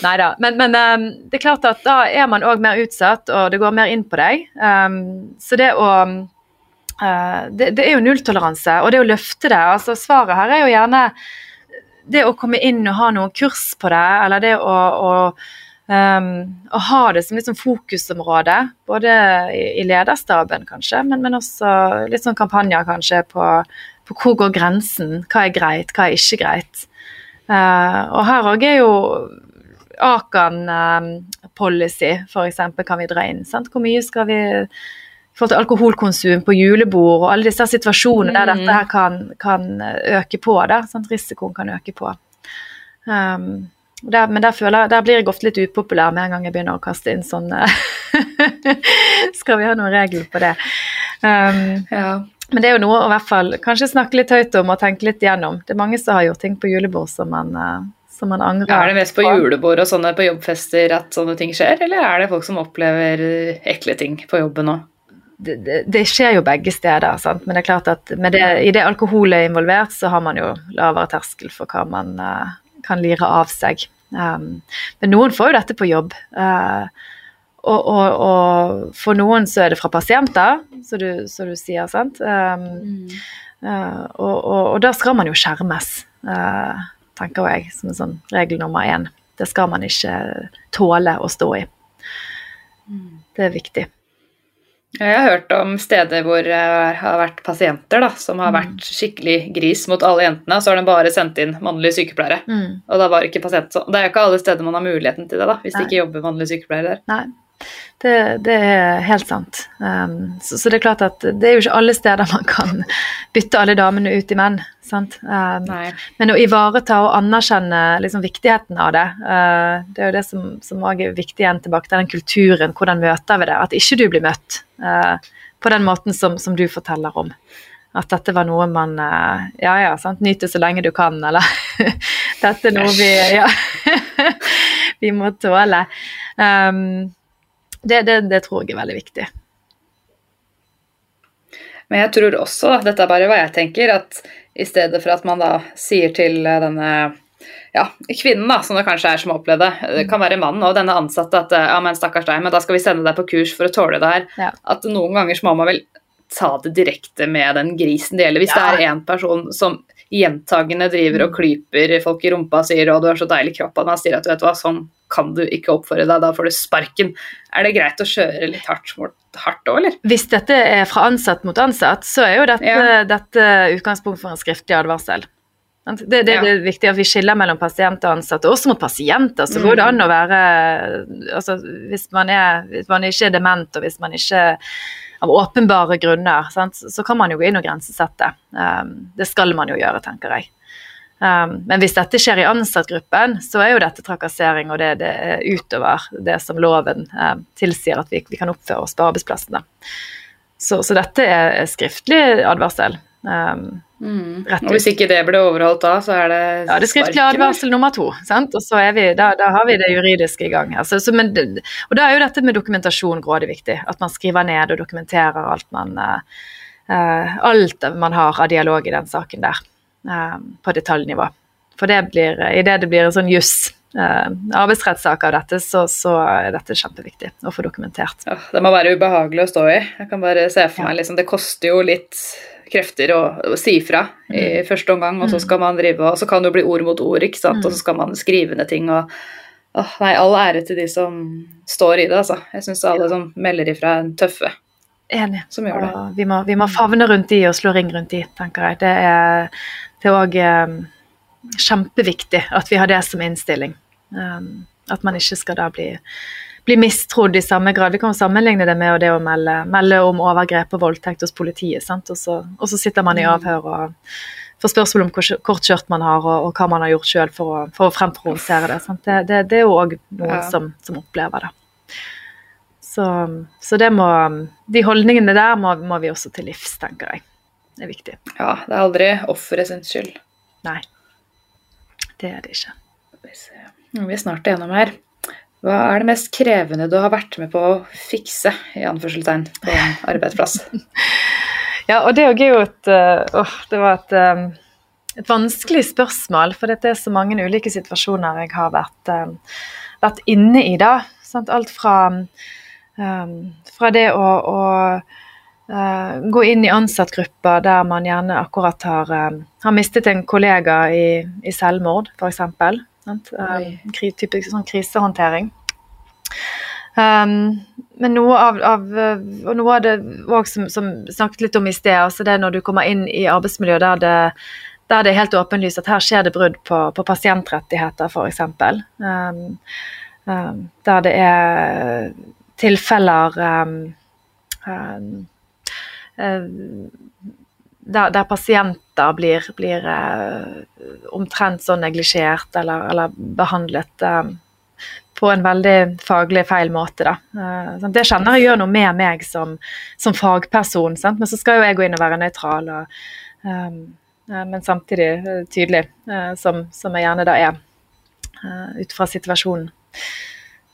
Nei da. Men, men um, det er klart at da er man òg mer utsatt, og det går mer inn på deg. Um, så det å det, det, er jo nulltoleranse, og det å løfte det. altså Svaret her er jo gjerne det å komme inn og ha noen kurs på det, eller det å, å, um, å ha det som liksom fokusområde. Både i, lederstaben, kanskje, men, men, også litt sånn kampanjer kanskje på, på, hvor går grensen. Hva er greit, hva er ikke greit. Uh, og her òg er jo Akan um, policy, f.eks., kan vi dra inn. Sant? Hvor mye skal vi forhold til alkoholkonsum på julebord og alle disse situasjonene mm. der dette her kan, kan øke på. Da, sant? Risikoen kan øke på. Um, der, men der, føler, der, blir jeg ofte litt upopulær med en gang jeg begynner å kaste inn sånn Skal vi ha noen regler på det? Um, ja. Men det er jo noe å hvert fall kanskje snakke litt høyt om og tenke litt gjennom. Det er mange som har gjort ting på julebord som man, uh, som man angrer
på. Er det mest på julebord og sånne på jobbfester at sånne ting skjer, eller er det folk som opplever ekle ting på jobben òg?
Det, det, skjer jo begge steder, sant? men det er klart at det, i det alkohol er involvert, så har man jo lavere terskel for hva man uh, kan lire av seg. Um, men noen får jo dette på jobb. Uh, og, og, og, for noen så er det fra pasienter, som du, du, sier, sant. Um, mm. uh, og, og, da skal man jo skjermes, tenker jeg, som en sånn regel nummer én. Det skal man ikke tåle å stå i. Mm. Det er viktig.
Jeg har hørt om steder hvor det har vært pasienter da, som har mm. vært skikkelig gris mot alle jentene, og så har de bare sendt inn mannlige sykepleiere. Mm. Og da var ikke pasient så Det er jo ikke alle steder man har muligheten til det, da, hvis Nei. det ikke jobber mannlige sykepleiere der.
Nei. Det, det, er helt sant. Um, så, så, det er klart at det er jo ikke alle steder man kan bytte alle damene ut i menn. Um, men å ivareta og anerkjenne liksom, viktigheten av det, uh, det er jo det som, som er viktig igjen tilbake til den kulturen. Hvordan møter vi det? At ikke du blir møtt uh, på den måten som, som, du forteller om. At dette var noe man uh, Ja ja, sant? nyte så lenge du kan, eller Dette er noe vi Ja. vi må tåle. Um, det, det, det, tror jeg er veldig viktig.
Men jeg tror også, dette er bare hva jeg tenker, at i stedet for at man da sier til denne ja, kvinnen da, som det kanskje er som har opplevd det, det kan være mannen og denne ansatte at ja, men stakkars deg, men da skal vi sende deg på kurs for å tåle det her. Ja. At noen ganger så må man vel ta det direkte med den grisen det gjelder. Hvis ja. det er én person som gjentagende driver og klyper folk i rumpa og sier 'å, du har så deilig kropp', og man sier at du vet hva, sånn kan du ikke oppføre deg, da får du sparken. Er det greit å kjøre litt hardt hardt òg, eller?
Hvis dette er fra ansatt mot ansatt, så er jo dette, ja. dette utgangspunkt for en skriftlig advarsel. Det, det,
Ja.
det er viktig at vi skiller mellom pasient og ansatte. Også mot pasienter så går det an å være altså, hvis, man er, hvis man ikke er dement, og hvis man ikke av åpenbare grunner, sant? så kan man jo gå inn og grensesette. Um, det skal man jo gjøre, tenker jeg. Um, men hvis dette skjer i ansattgruppen, så er jo dette trakassering, og det, det er utover det som loven um, tilsier at vi, vi kan oppføre oss på arbeidsplassene. Så, så dette er skriftlig advarsel. Um, rett
Og hvis ikke det ble overholdt da, så er det
ja, det er skriftlig advarsel nummer to, sant? og så er vi, da, da har vi det juridiske i gang. Altså, så, men, og da er jo dette med dokumentasjon grådig viktig. At man skriver ned og dokumenterer alt man, uh, alt man har av dialog i den saken der, på detaljnivå. For det blir, idet det blir en sånn juss, eh, arbeidsrettssak av dette, så, så er dette kjempeviktig å få dokumentert.
Ja, det må være ubehagelig å stå i. Jeg kan bare se for meg liksom, Det koster jo litt krefter å, å si fra i første omgang, og så skal man drive og så kan det jo bli ord mot ord, ikke sant, og så skal man skrive ned ting og åh, Nei, all ære til de som står i det, altså. Jeg syns alle som melder ifra, er tøffe
Enig.
som gjør det.
Vi, må, vi må favne rundt de og slå ring rundt de, tenker jeg. Det er det er òg kjempeviktig at vi har det som innstilling. Um, at man ikke skal da bli, bli mistrodd i samme grad. Vi kan jo sammenligne det med det å melde, melde om overgrep og voldtekt hos politiet. Sant? Og, så, og så sitter man i avhør og får spørsmål om hvor kort skjørt man har, og, og hva man har gjort sjøl for, for å fremprovosere det. Sant? Det, det. Det er jo òg noen
Ja.
som, som opplever det. Så, så det må, de holdningene der må, må vi også til livs, tenker jeg. Er viktig.
Ja, det er aldri offeret sin skyld.
Nei, det er det ikke.
Vi er snart igjennom her. Hva er det mest krevende du har vært med på å fikse, i anførselstegn, på en arbeidsplass?
Ja, og det er jo et øh, Det var et, øh, et vanskelig spørsmål, for det er så mange ulike situasjoner jeg har vært, øh, vært inne i da. Sant? Alt fra, um, fra det å, å gå inn i ansattgrupper der man gjerne akkurat har, øh, har mistet en kollega i, i selvmord, f.eks.
Oi.
Typisk sånn krisehåndtering. Um, men noe av, av og noe av det òg som, som snakket litt om i sted, altså det er når du kommer inn i arbeidsmiljø der det, der det er helt åpenlyst at her skjer det brudd på, på pasientrettigheter, f.eks. Um, um, der det er tilfeller um, eh, der, der pasienter blir, blir eh, omtrent så neglisjert eller, eller behandlet eh, på en veldig faglig feil måte. Eh, det kjenner jeg gjør noe med meg som, som fagperson, sant? men så skal jo jeg gå inn og være nøytral, og, eh, eh, men samtidig eh, tydelig, eh, som, som jeg gjerne da er, eh, ut fra situasjonen.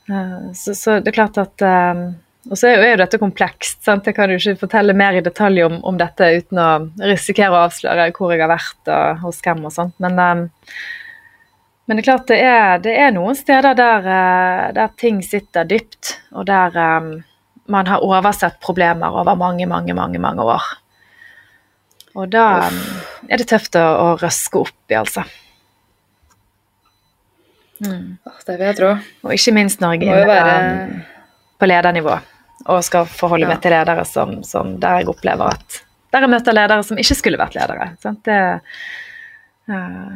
Eh, så, så det er klart at eh, og så er jo, dette komplekst. sant? Jeg kan jo ikke fortelle mer i detalj om, om dette uten å risikere å avsløre hvor jeg har vært og hos hvem og sånt. Men, eh, men det er klart det er, det er noen steder der, eh, der ting sitter dypt, og der um, man har oversett problemer over mange, mange, mange, mange år. Og da um, er det tøft å, å røske opp i, altså. Mm.
Det vil jeg tro.
Og ikke minst når jeg er
være
på ledernivå og skal forholde meg til ledere som, som der jeg opplever at Der jeg møter ledere som ikke skulle vært ledere. Sant? Det, uh,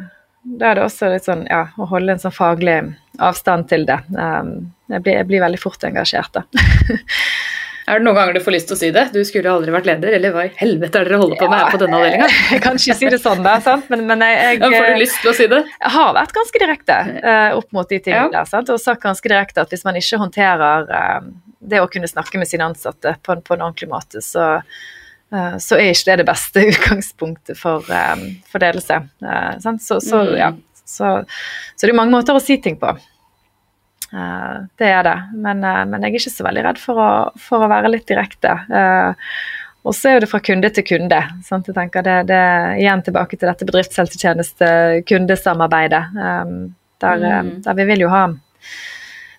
da er det også litt sånn ja, å holde en sånn faglig avstand til det. Um, jeg, blir, jeg blir veldig fort engasjert da.
Er det noen ganger du får lyst til å si det? Du skulle aldri vært leder, eller hva i helvete er det dere holder på med her på denne avdelinga?
Jeg kan ikke si det sånn, da, sant? men, men jeg, jeg,
Ja, får du lyst til å si det?
jeg har vært ganske direkte uh, opp mot de tingene
Ja.
der. Sant? Og sagt ganske direkte at hvis man ikke håndterer eh, det å kunne snakke med sine ansatte på en, på en ordentlig måte, så, eh, så er ikke det det beste utgangspunktet for, eh, for ledelse. Eh, sant? Så, så,
Mm.
ja. så, så det er mange måter å si ting på. Det er det. Men, men jeg er ikke så veldig redd for å, for å være litt direkte. Og så er det fra kunde til kunde. Sant? Jeg tenker det, det igjen tilbake til dette bedriftshelsetjeneste-kundesamarbeidet. Der,
Mm.
der vi vil jo ha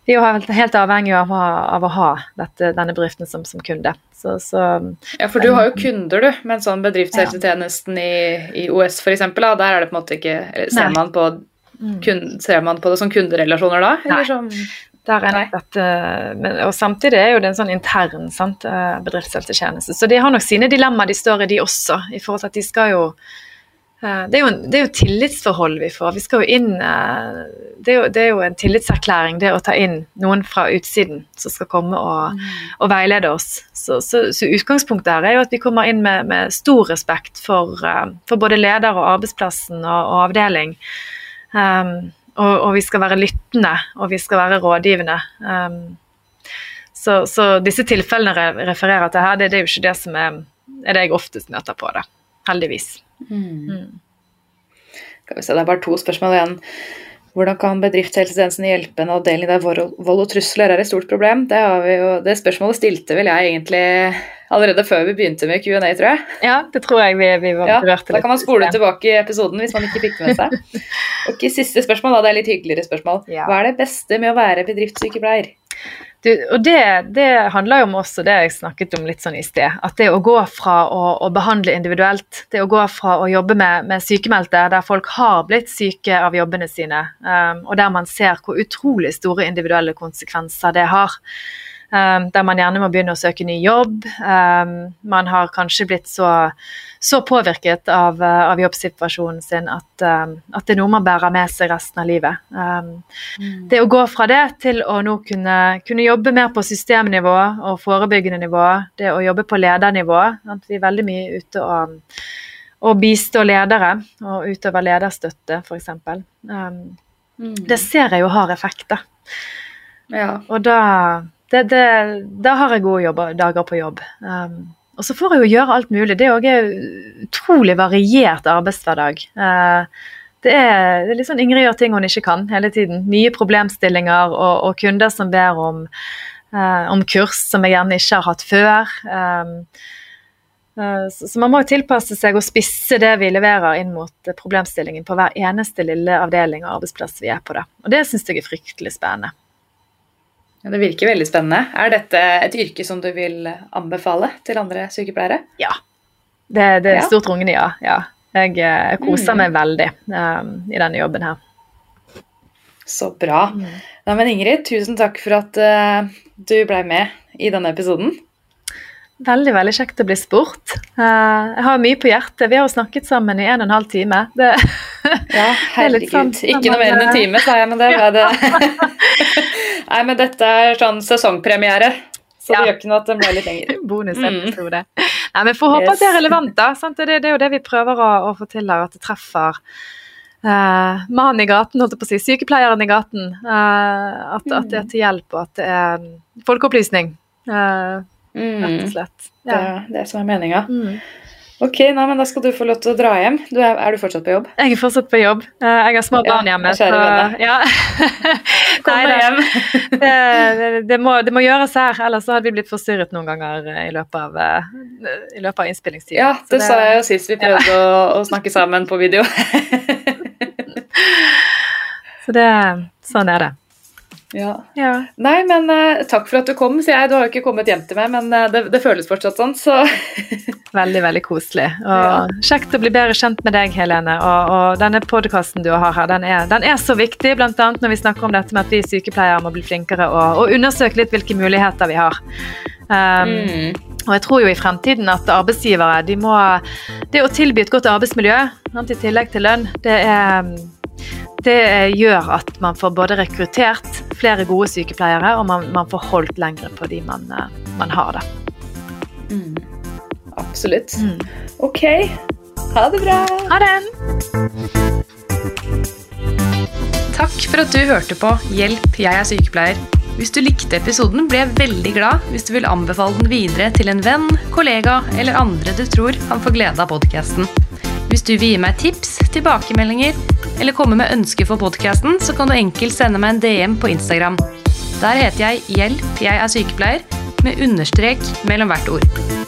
Vi er jo helt- helt avhengig av, av å ha dette, denne bedriften som, som kunde. Så, så
Ja, for du har jo kunder, du, med en sånn bedriftshelsetjenesten i, i OS f.eks. Der er det på en måte ikke Ser man på, kun, ser man på det som kunderelasjoner da?
Nei.
Som
dette, men, og samtidig er jo det en sånn intern sant, eh, bedriftshelsetjeneste. Så de har nok sine dilemmaer de står i, de også. I forhold til at de skal jo Eh, det er, jo en, det er jo tillitsforhold vi får. Vi skal jo inn eh, det er jo, det er jo en tillitserklæring, det å ta inn noen fra utsiden som skal komme og, og veilede oss. Så, så, så, utgangspunktet her er jo at vi kommer inn med, med stor respekt for, uh, for, både leder og arbeidsplassen og, og avdeling. Um, og, og, vi skal være lyttende, og vi skal være rådgivende. Um, så, så, disse tilfellene jeg refererer til her, det, det, er jo ikke det som er, er det jeg oftest møter på da. Heldigvis. Mm.
Mm. Det er bare to spørsmål igjen. Hvordan kan bedriftshelsetjenesten hjelpe en avdeling der vold og trusler er et stort problem? Det, jo, det, spørsmålet stilte vel jeg egentlig allerede før vi begynte med Q&A, tror jeg.
Ja, det tror jeg vi, vi var ja,
berørte litt. Da kan man spole tilbake i episoden hvis man ikke fikk med seg. Ok, Siste spørsmål, da. Det er litt hyggeligere spørsmål. Ja. Hva er det beste med å være bedriftssykepleier?
Du, og det, det, handler jo om også det jeg snakket om litt sånn i sted. At det å gå fra å, å behandle individuelt, det å gå fra å jobbe med, med sykemeldte der folk har blitt syke av jobbene sine, um, og der man ser hvor utrolig store individuelle konsekvenser det har. Um, der man gjerne må begynne å søke ny jobb. Um, man har kanskje blitt så, så påvirket av, uh, av, jobbsituasjonen sin at, um, at, det er noe man bærer med seg resten av livet. Mm. Det å gå fra det til å nå kunne, kunne, jobbe mer på systemnivå og forebyggende nivå, det å jobbe på ledernivå at Vi er veldig mye ute og, og bistå ledere og utover lederstøtte, f.eks. Um, mm. Det ser jeg jo har effekter. Ja. Og da det, det, da har jeg gode jobber, dager på jobb. Um, og så får jeg jo gjøre alt mulig. Det er òg utrolig variert arbeidshverdag. Uh, det er, det er litt sånn Ingrid gjør ting hun ikke kan hele tiden. Nye problemstillinger og, og kunder som ber om, uh, om, kurs som jeg gjerne ikke har hatt før. Um, uh, så, så man må jo tilpasse seg og spisse det vi leverer inn mot problemstillingen på hver eneste lille avdeling og arbeidsplass vi er på. Da. Og det syns jeg er fryktelig spennende.
Det virker veldig spennende. Er dette et yrke som du vil anbefale til andre sykepleiere?
Ja. Det, det er ja. stort rungende ja. ja. Jeg, jeg eh, koser mm. meg veldig um, i denne jobben her.
Så bra. Mm. Nei, men Ingrid, tusen takk for at uh, du ble med i denne episoden.
Veldig veldig kjekt å bli spurt. Uh, jeg har mye på hjertet. Vi har jo snakket sammen i en og en halv time. Det,
ja, herregud. Sånn, Ikke noe mer enn en time, sa jeg, men det var det. Nei, men dette er sånn sesongpremiere. Så ja. det gjør ikke noe at den ble litt lengre.
Bonusepisode. Mm. Nei, men Får håpe yes. at det er relevant, da. Det, det, er jo det vi prøver å, å få til her, at det treffer uh, mannen i gaten, holdt jeg på å si. Sykepleieren i gaten. Uh, at, at, det er til hjelp, og at det er folkeopplysning. Uh, rett og slett.
Ja. Det er det som er meninga. Mm. Ok, nei, men Da skal du få lov til å dra hjem. Du er, er, du fortsatt på jobb?
Jeg er fortsatt på jobb. Eh, jeg har små barn ja, hjemme.
Så, ja.
Kom deg hjem. det, det, må, det, må, gjøres her, ellers hadde vi blitt forstyrret noen ganger i løpet av, eh, i løpet av innspillingstiden.
Ja, det, sa jeg jo sist vi prøvde ja. å, å, snakke sammen på video.
så det, sånn er det.
Ja. ja. Nei, men uh, takk for at du kom, sier jeg. Du har jo ikke kommet hjem til meg, men uh, det, det, føles fortsatt sånn, så
Veldig, veldig koselig. Og. Kjekt å bli bedre kjent med deg, Helene. Og, og denne podkasten du har her, den er, den er, så viktig, bl.a. når vi snakker om dette med at vi sykepleiere må bli flinkere og, og undersøke litt hvilke muligheter vi har. Um, mm. Og jeg tror jo i fremtiden at arbeidsgivere de må Det å tilby et godt arbeidsmiljø i tillegg til lønn, det er det gjør at man får både rekruttert flere gode sykepleiere, og man, man får holdt lengre på de man, eh, man har.
det. Mm. Absolutt. Mm. Ok. Ha det bra.
Ha det.
Takk for at du hørte på Hjelp, jeg er sykepleier. Hvis du likte episoden, blir jeg veldig glad hvis du vil anbefale den videre til en venn, kollega eller andre du tror kan få glede av podkasten. Hvis du vil gi meg tips, tilbakemeldinger eller komme med ønsker for podkasten, så kan du enkelt sende meg en DM på Instagram. Der heter jeg 'Hjelp, jeg er sykepleier', med understrek mellom hvert ord.